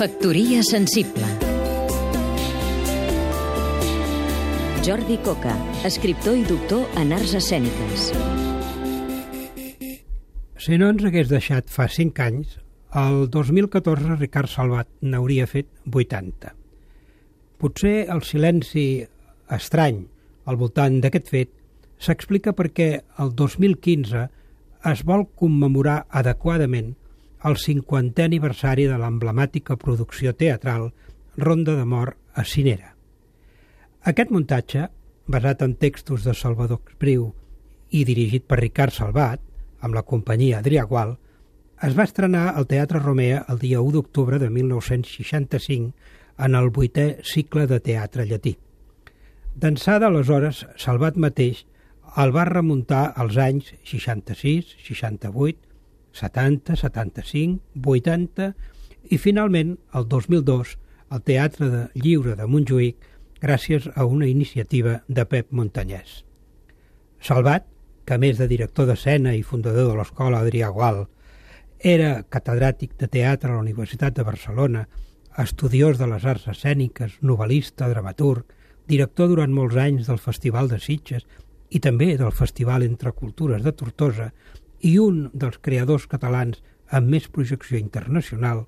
Factoria sensible Jordi Coca, escriptor i doctor en arts escèniques. Si no ens hagués deixat fa 5 anys, el 2014 Ricard Salvat n'hauria fet 80. Potser el silenci estrany al voltant d'aquest fet s'explica perquè el 2015 es vol commemorar adequadament el 50è aniversari de l'emblemàtica producció teatral Ronda de Mort a Cinera. Aquest muntatge, basat en textos de Salvador Espriu i dirigit per Ricard Salvat, amb la companyia Adrià Gual, es va estrenar al Teatre Romea el dia 1 d'octubre de 1965 en el vuitè cicle de teatre llatí. D'ençà d'aleshores, Salvat mateix el va remuntar als anys 66, 68, 70, 75, 80 i finalment el 2002 al Teatre de Lliure de Montjuïc gràcies a una iniciativa de Pep Montanyès. Salvat, que a més de director d'escena i fundador de l'escola Adrià Gual, era catedràtic de teatre a la Universitat de Barcelona, estudiós de les arts escèniques, novel·lista, dramaturg, director durant molts anys del Festival de Sitges i també del Festival Entre Cultures de Tortosa i un dels creadors catalans amb més projecció internacional,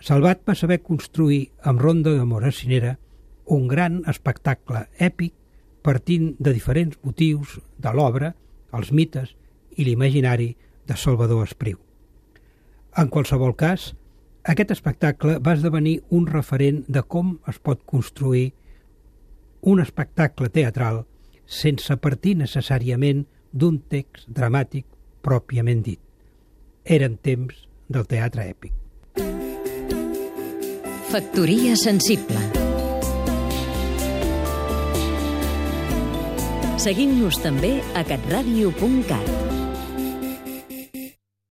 Salvat va saber construir amb Ronda de Mora Cinera un gran espectacle èpic partint de diferents motius de l'obra, els mites i l'imaginari de Salvador Espriu. En qualsevol cas, aquest espectacle va esdevenir un referent de com es pot construir un espectacle teatral sense partir necessàriament d'un text dramàtic pròpiament dit. Eren temps del teatre èpic. Factoria sensible Seguim-nos també a catradio.cat